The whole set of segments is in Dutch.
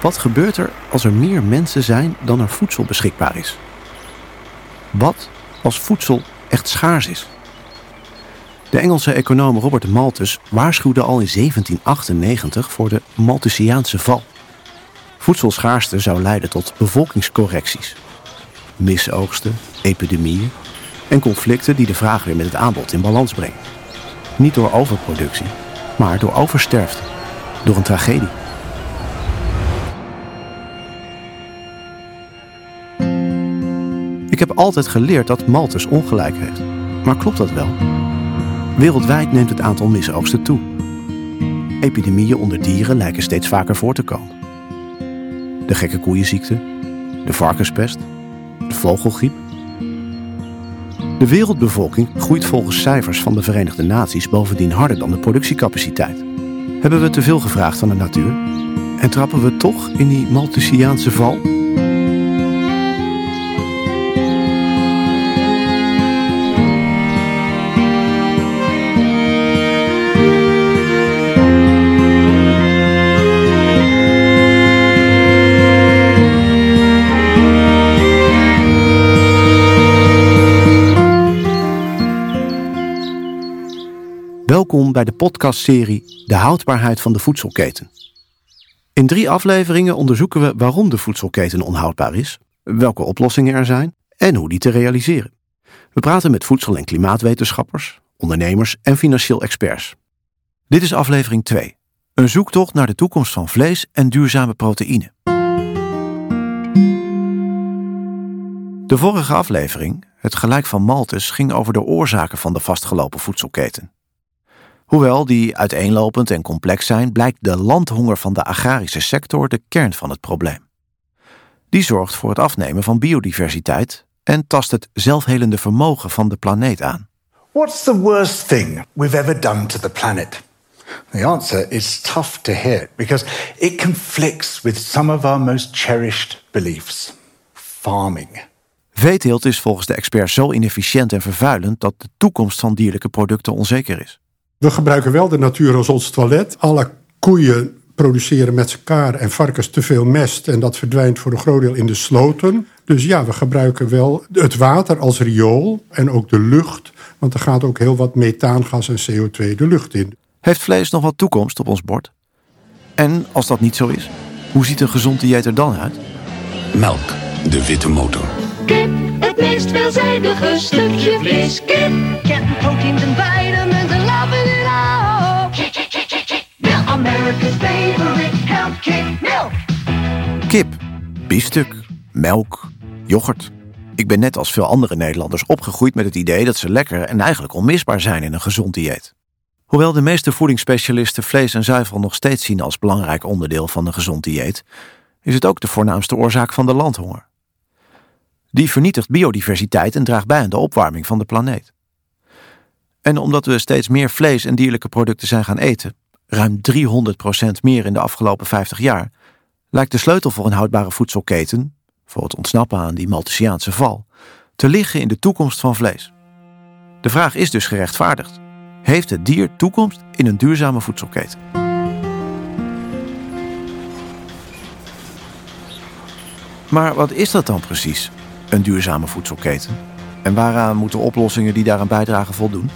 Wat gebeurt er als er meer mensen zijn dan er voedsel beschikbaar is? Wat als voedsel echt schaars is? De Engelse econoom Robert Malthus waarschuwde al in 1798 voor de Malthusiaanse val. Voedselschaarste zou leiden tot bevolkingscorrecties, misoogsten, epidemieën en conflicten die de vraag weer met het aanbod in balans brengen. Niet door overproductie, maar door oversterfte, door een tragedie. Ik heb altijd geleerd dat Malthus ongelijk heeft. Maar klopt dat wel? Wereldwijd neemt het aantal misoogsten toe. Epidemieën onder dieren lijken steeds vaker voor te komen. De gekke koeienziekte, de varkenspest, de vogelgriep. De wereldbevolking groeit volgens cijfers van de Verenigde Naties bovendien harder dan de productiecapaciteit. Hebben we te veel gevraagd van de natuur? En trappen we toch in die Malthusiaanse val? Bij de podcastserie De houdbaarheid van de voedselketen. In drie afleveringen onderzoeken we waarom de voedselketen onhoudbaar is, welke oplossingen er zijn en hoe die te realiseren. We praten met voedsel- en klimaatwetenschappers, ondernemers en financieel experts. Dit is aflevering 2. Een zoektocht naar de toekomst van vlees en duurzame proteïne. De vorige aflevering, het gelijk van Malthus, ging over de oorzaken van de vastgelopen voedselketen. Hoewel die uiteenlopend en complex zijn, blijkt de landhonger van de agrarische sector de kern van het probleem. Die zorgt voor het afnemen van biodiversiteit en tast het zelfhelende vermogen van de planeet aan. What's the worst thing we've ever done to the planet? The answer is tough to hear because it conflicts with some of our most cherished beliefs. Farming. Veeteelt is volgens de experts zo inefficiënt en vervuilend dat de toekomst van dierlijke producten onzeker is. We gebruiken wel de natuur als ons toilet. Alle koeien produceren met elkaar en varkens te veel mest. En dat verdwijnt voor een groot deel in de sloten. Dus ja, we gebruiken wel het water als riool en ook de lucht. Want er gaat ook heel wat methaangas en CO2 de lucht in. Heeft vlees nog wat toekomst op ons bord? En als dat niet zo is, hoe ziet een gezond dieet er dan uit? Melk, de witte motor. Kip, het meest veelzijdige stukje vlees. Kip, kent biefstuk, melk, yoghurt. Ik ben net als veel andere Nederlanders opgegroeid met het idee dat ze lekker en eigenlijk onmisbaar zijn in een gezond dieet. Hoewel de meeste voedingsspecialisten vlees en zuivel nog steeds zien als belangrijk onderdeel van een gezond dieet, is het ook de voornaamste oorzaak van de landhonger. Die vernietigt biodiversiteit en draagt bij aan de opwarming van de planeet. En omdat we steeds meer vlees en dierlijke producten zijn gaan eten, ruim 300% meer in de afgelopen 50 jaar, lijkt de sleutel voor een houdbare voedselketen, voor het ontsnappen aan die Malthusiaanse val, te liggen in de toekomst van vlees. De vraag is dus gerechtvaardigd. Heeft het dier toekomst in een duurzame voedselketen? Maar wat is dat dan precies, een duurzame voedselketen? En waaraan moeten oplossingen die daaraan bijdragen voldoen?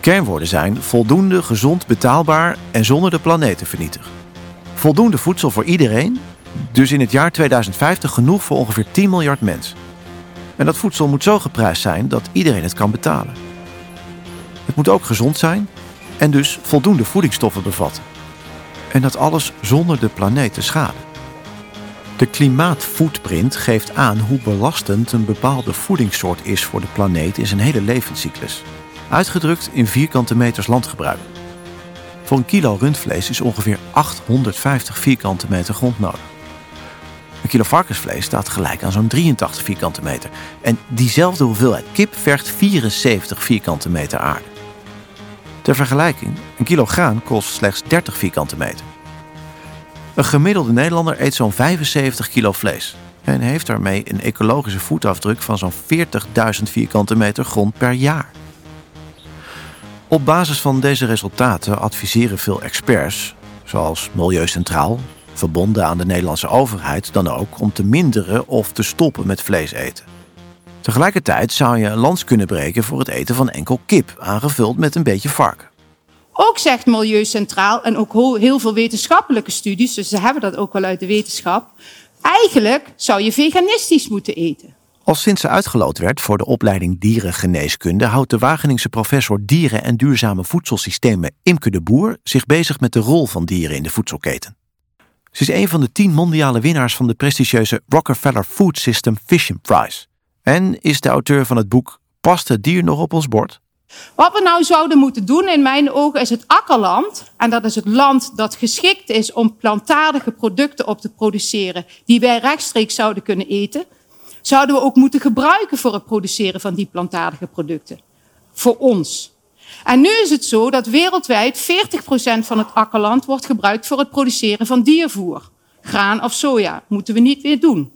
Kernwoorden zijn voldoende, gezond, betaalbaar en zonder de planeet te vernietigen. Voldoende voedsel voor iedereen, dus in het jaar 2050 genoeg voor ongeveer 10 miljard mensen. En dat voedsel moet zo geprijsd zijn dat iedereen het kan betalen. Het moet ook gezond zijn en dus voldoende voedingsstoffen bevatten. En dat alles zonder de planeet te schaden. De klimaatfootprint geeft aan hoe belastend een bepaalde voedingssoort is voor de planeet in zijn hele levenscyclus. Uitgedrukt in vierkante meters landgebruik. Voor een kilo rundvlees is ongeveer 850 vierkante meter grond nodig. Een kilo varkensvlees staat gelijk aan zo'n 83 vierkante meter. En diezelfde hoeveelheid kip vergt 74 vierkante meter aarde. Ter vergelijking, een kilo graan kost slechts 30 vierkante meter. Een gemiddelde Nederlander eet zo'n 75 kilo vlees en heeft daarmee een ecologische voetafdruk van zo'n 40.000 vierkante meter grond per jaar. Op basis van deze resultaten adviseren veel experts, zoals Milieu Centraal, verbonden aan de Nederlandse overheid dan ook om te minderen of te stoppen met vlees eten. Tegelijkertijd zou je een lans kunnen breken voor het eten van enkel kip, aangevuld met een beetje varken. Ook zegt Milieu Centraal en ook heel veel wetenschappelijke studies, dus ze hebben dat ook wel uit de wetenschap. Eigenlijk zou je veganistisch moeten eten. Als sinds ze uitgeloot werd voor de opleiding dierengeneeskunde, houdt de Wageningse professor dieren en duurzame voedselsystemen Imke de Boer zich bezig met de rol van dieren in de voedselketen. Ze is een van de tien mondiale winnaars van de prestigieuze Rockefeller Food System Fishing Prize. En is de auteur van het boek Past het dier nog op ons bord? Wat we nou zouden moeten doen in mijn ogen is het akkerland. En dat is het land dat geschikt is om plantaardige producten op te produceren die wij rechtstreeks zouden kunnen eten. Zouden we ook moeten gebruiken voor het produceren van die plantaardige producten. Voor ons. En nu is het zo dat wereldwijd 40% van het akkerland wordt gebruikt voor het produceren van diervoer. Graan of soja. Moeten we niet weer doen.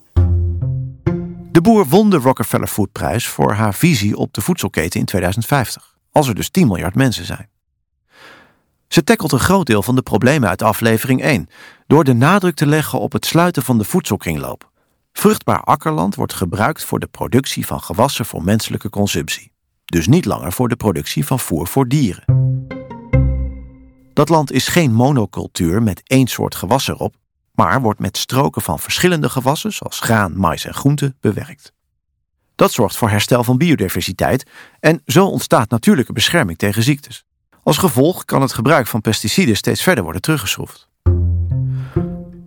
De boer won de Rockefeller Foodprijs voor haar visie op de voedselketen in 2050, als er dus 10 miljard mensen zijn. Ze tackelt een groot deel van de problemen uit aflevering 1 door de nadruk te leggen op het sluiten van de voedselkringloop. Vruchtbaar akkerland wordt gebruikt voor de productie van gewassen voor menselijke consumptie, dus niet langer voor de productie van voer voor dieren. Dat land is geen monocultuur met één soort gewas erop, maar wordt met stroken van verschillende gewassen, zoals graan, mais en groenten, bewerkt. Dat zorgt voor herstel van biodiversiteit en zo ontstaat natuurlijke bescherming tegen ziektes. Als gevolg kan het gebruik van pesticiden steeds verder worden teruggeschroefd.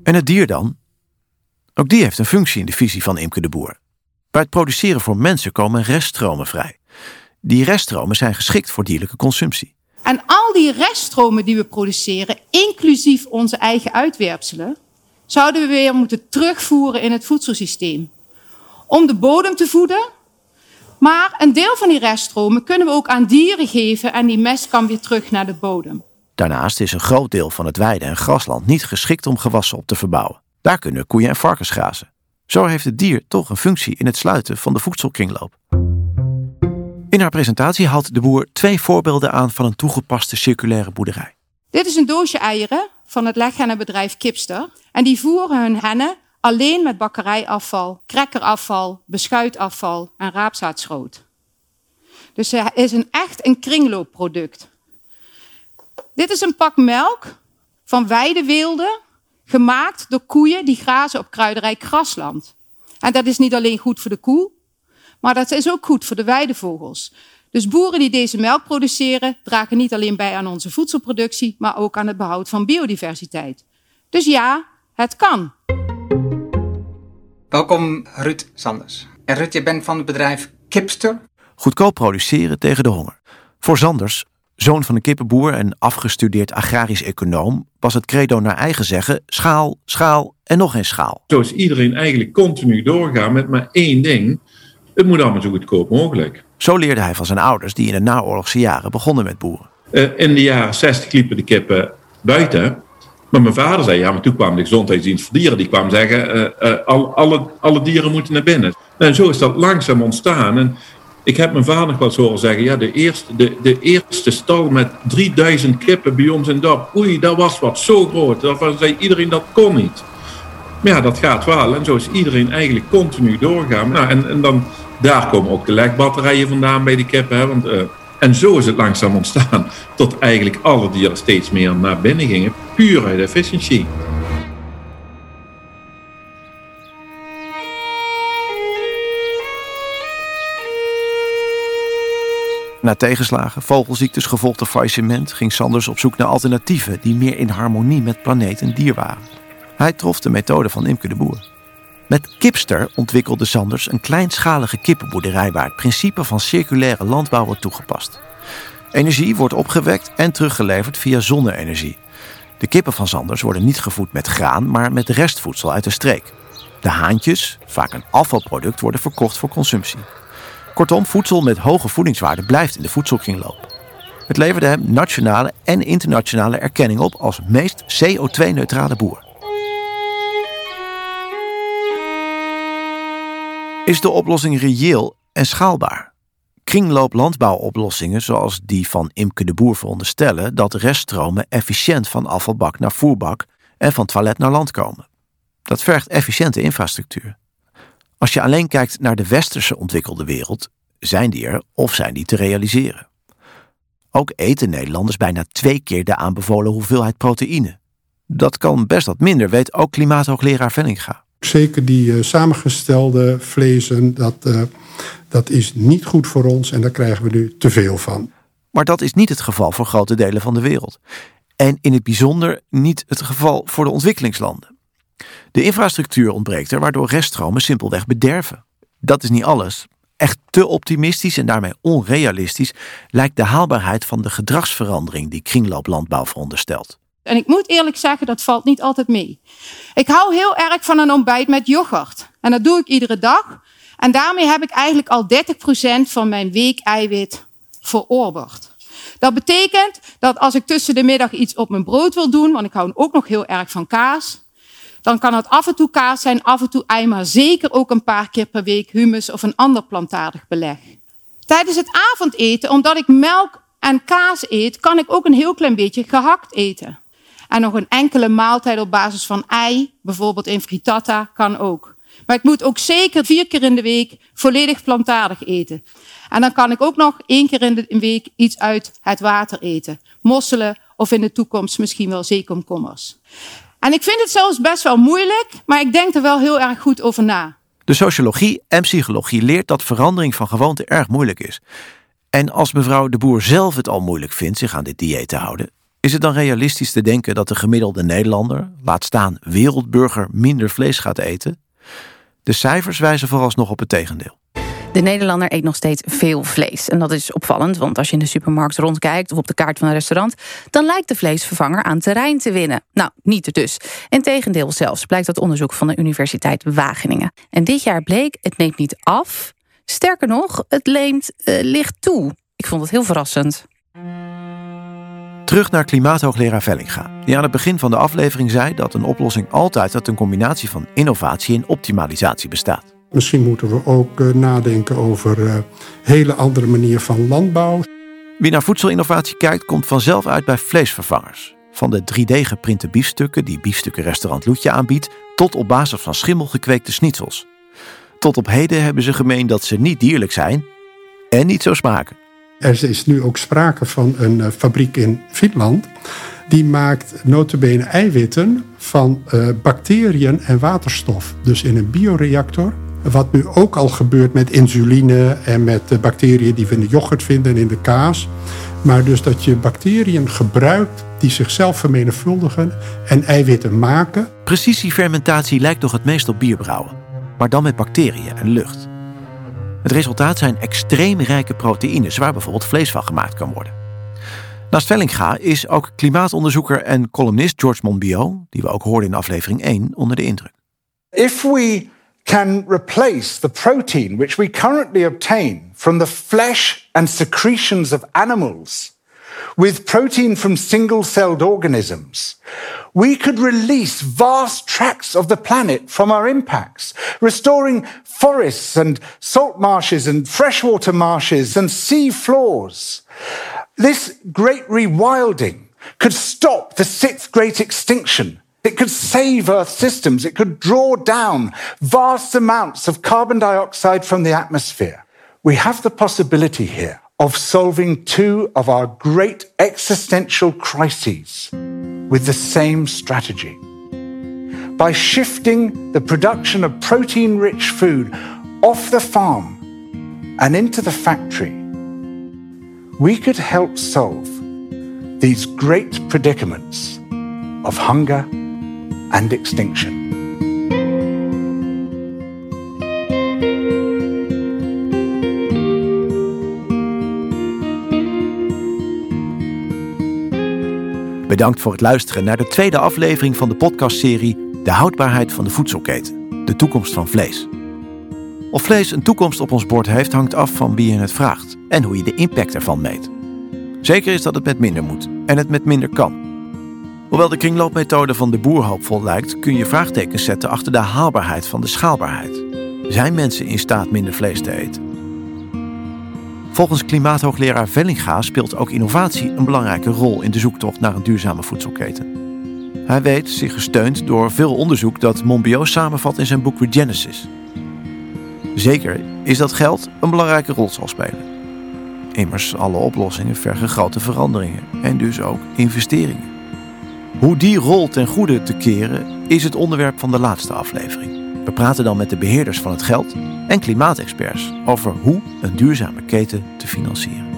En het dier dan? Ook die heeft een functie in de visie van Imke de Boer. Bij het produceren voor mensen komen reststromen vrij. Die reststromen zijn geschikt voor dierlijke consumptie. En al die reststromen die we produceren, inclusief onze eigen uitwerpselen, zouden we weer moeten terugvoeren in het voedselsysteem. Om de bodem te voeden. Maar een deel van die reststromen kunnen we ook aan dieren geven en die mest kan weer terug naar de bodem. Daarnaast is een groot deel van het weide- en grasland niet geschikt om gewassen op te verbouwen. Daar kunnen koeien en varkens grazen. Zo heeft het dier toch een functie in het sluiten van de voedselkringloop. In haar presentatie haalt de boer twee voorbeelden aan van een toegepaste circulaire boerderij. Dit is een doosje eieren van het leghennenbedrijf Kipster. En die voeren hun hennen alleen met bakkerijafval, krekkerafval, beschuitafval en raapzaadschroot. Dus het is een echt een kringloopproduct. Dit is een pak melk van weideweelde, gemaakt door koeien die grazen op kruiderijk grasland. En dat is niet alleen goed voor de koe, maar dat is ook goed voor de weidevogels. Dus boeren die deze melk produceren, dragen niet alleen bij aan onze voedselproductie, maar ook aan het behoud van biodiversiteit. Dus ja, het kan. Welkom Ruud Sanders. En Ruud, je bent van het bedrijf Kipster. Goedkoop produceren tegen de honger. Voor Sanders, zoon van een kippenboer en afgestudeerd agrarisch econoom, was het credo naar eigen zeggen schaal, schaal en nog eens schaal. Zo is iedereen eigenlijk continu doorgaan met maar één ding. Het moet allemaal zo goedkoop mogelijk. Zo leerde hij van zijn ouders die in de naoorlogse jaren begonnen met boeren. Uh, in de jaren 60 liepen de kippen buiten. Maar mijn vader zei, ja, maar toen kwam de gezondheidsdienst voor dieren. Die kwam zeggen, uh, uh, al, alle, alle dieren moeten naar binnen. En zo is dat langzaam ontstaan. En ik heb mijn vader nog wel eens horen zeggen, ja, de eerste, de, de eerste stal met 3000 kippen bij ons in dorp. Oei, dat was wat zo groot. Daarvan zei iedereen, dat kon niet. Maar ja, dat gaat wel. En zo is iedereen eigenlijk continu doorgaan. Nou, en, en dan, daar komen ook de legbatterijen vandaan bij de kippen. Hè, want, uh, en zo is het langzaam ontstaan. Tot eigenlijk alle dieren steeds meer naar binnen gingen. Puur uit efficiëntie. Na tegenslagen, vogelziektes, gevolgd faillissement... ging Sanders op zoek naar alternatieven... die meer in harmonie met planeet en dier waren. Hij trof de methode van Imke de Boer. Met Kipster ontwikkelde Sanders een kleinschalige kippenboerderij... waar het principe van circulaire landbouw wordt toegepast. Energie wordt opgewekt en teruggeleverd via zonne-energie. De kippen van Sanders worden niet gevoed met graan, maar met restvoedsel uit de streek. De haantjes, vaak een afvalproduct, worden verkocht voor consumptie. Kortom, voedsel met hoge voedingswaarde blijft in de voedselkringloop. Het leverde hem nationale en internationale erkenning op als meest CO2-neutrale boer. Is de oplossing reëel en schaalbaar? Kringlooplandbouwoplossingen zoals die van Imke de Boer veronderstellen dat reststromen efficiënt van afvalbak naar voerbak en van toilet naar land komen. Dat vergt efficiënte infrastructuur. Als je alleen kijkt naar de westerse ontwikkelde wereld, zijn die er of zijn die te realiseren. Ook eten Nederlanders bijna twee keer de aanbevolen hoeveelheid proteïne. Dat kan best wat minder, weet ook klimaathoogleraar Vellinga. Zeker die uh, samengestelde vlezen, dat, uh, dat is niet goed voor ons en daar krijgen we nu te veel van. Maar dat is niet het geval voor grote delen van de wereld. En in het bijzonder niet het geval voor de ontwikkelingslanden. De infrastructuur ontbreekt er, waardoor reststromen simpelweg bederven. Dat is niet alles. Echt te optimistisch en daarmee onrealistisch lijkt de haalbaarheid van de gedragsverandering die kringlooplandbouw veronderstelt. En ik moet eerlijk zeggen, dat valt niet altijd mee. Ik hou heel erg van een ontbijt met yoghurt. En dat doe ik iedere dag. En daarmee heb ik eigenlijk al 30% van mijn week eiwit verorberd. Dat betekent dat als ik tussen de middag iets op mijn brood wil doen, want ik hou ook nog heel erg van kaas, dan kan het af en toe kaas zijn, af en toe ei, maar zeker ook een paar keer per week humus of een ander plantaardig beleg. Tijdens het avondeten, omdat ik melk en kaas eet, kan ik ook een heel klein beetje gehakt eten. En nog een enkele maaltijd op basis van ei, bijvoorbeeld in frittata, kan ook. Maar ik moet ook zeker vier keer in de week volledig plantaardig eten. En dan kan ik ook nog één keer in de week iets uit het water eten. Mosselen of in de toekomst misschien wel zeekomkommers. En ik vind het zelfs best wel moeilijk, maar ik denk er wel heel erg goed over na. De sociologie en psychologie leert dat verandering van gewoonte erg moeilijk is. En als mevrouw de Boer zelf het al moeilijk vindt zich aan dit dieet te houden, is het dan realistisch te denken dat de gemiddelde Nederlander, laat staan wereldburger, minder vlees gaat eten? De cijfers wijzen vooralsnog op het tegendeel. De Nederlander eet nog steeds veel vlees. En dat is opvallend, want als je in de supermarkt rondkijkt of op de kaart van een restaurant, dan lijkt de vleesvervanger aan terrein te winnen. Nou, niet dus. Integendeel zelfs, blijkt uit onderzoek van de Universiteit Wageningen. En dit jaar bleek, het neemt niet af. Sterker nog, het leent uh, licht toe. Ik vond het heel verrassend. Terug naar klimaathoogleraar Vellinga, die aan het begin van de aflevering zei dat een oplossing altijd uit een combinatie van innovatie en optimalisatie bestaat. Misschien moeten we ook uh, nadenken over een uh, hele andere manier van landbouw. Wie naar voedselinnovatie kijkt, komt vanzelf uit bij vleesvervangers. Van de 3D-geprinte biefstukken die biefstukkenrestaurant Loetje aanbiedt, tot op basis van schimmel gekweekte schnitzels. Tot op heden hebben ze gemeen dat ze niet dierlijk zijn en niet zo smaken. Er is nu ook sprake van een uh, fabriek in Finland. Die maakt notabene eiwitten van bacteriën en waterstof. Dus in een bioreactor. Wat nu ook al gebeurt met insuline en met de bacteriën die we in de yoghurt vinden en in de kaas. Maar dus dat je bacteriën gebruikt die zichzelf vermenigvuldigen en eiwitten maken. Precisiefermentatie lijkt toch het meest op bierbrouwen. Maar dan met bacteriën en lucht. Het resultaat zijn extreem rijke proteïnes waar bijvoorbeeld vlees van gemaakt kan worden. Naast Vellinga is ook klimaatonderzoeker en columnist George Monbiot, die we ook hoorden in aflevering 1, onder de indruk. If we can replace the protein which we currently obtain from the flesh and secretions of animals with protein from single celled organisms, we could release vast tracts of the planet from our impacts, restoring forests and salt marshes and freshwater marshes and sea floors. This great rewilding could stop the sixth great extinction. It could save Earth systems. It could draw down vast amounts of carbon dioxide from the atmosphere. We have the possibility here of solving two of our great existential crises with the same strategy. By shifting the production of protein rich food off the farm and into the factory, we could help solve these great predicaments of hunger and extinction. Bedankt voor het luisteren naar de tweede aflevering van de podcastserie De houdbaarheid van de voedselketen. De toekomst van vlees. Of vlees een toekomst op ons bord heeft, hangt af van wie je het vraagt en hoe je de impact ervan meet. Zeker is dat het met minder moet en het met minder kan. Hoewel de kringloopmethode van de boer hoopvol lijkt, kun je vraagtekens zetten achter de haalbaarheid van de schaalbaarheid. Zijn mensen in staat minder vlees te eten? Volgens klimaathoogleraar Vellinga speelt ook innovatie een belangrijke rol in de zoektocht naar een duurzame voedselketen. Hij weet zich gesteund door veel onderzoek dat Monbiot samenvat in zijn boek Regenesis. Zeker is dat geld een belangrijke rol zal spelen. Immers, alle oplossingen vergen grote veranderingen en dus ook investeringen. Hoe die rol ten goede te keren is het onderwerp van de laatste aflevering. We praten dan met de beheerders van het geld en klimaatexperts over hoe een duurzame keten te financieren.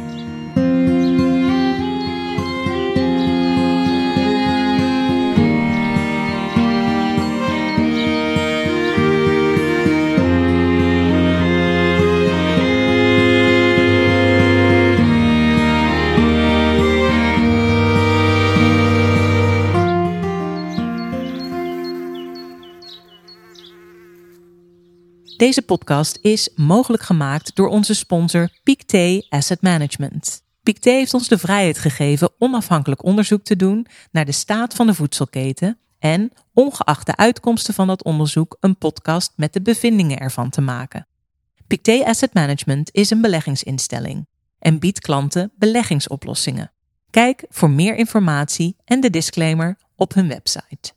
Deze podcast is mogelijk gemaakt door onze sponsor Pictet Asset Management. Pictet heeft ons de vrijheid gegeven onafhankelijk onderzoek te doen naar de staat van de voedselketen en, ongeacht de uitkomsten van dat onderzoek, een podcast met de bevindingen ervan te maken. Pictet Asset Management is een beleggingsinstelling en biedt klanten beleggingsoplossingen. Kijk voor meer informatie en de disclaimer op hun website.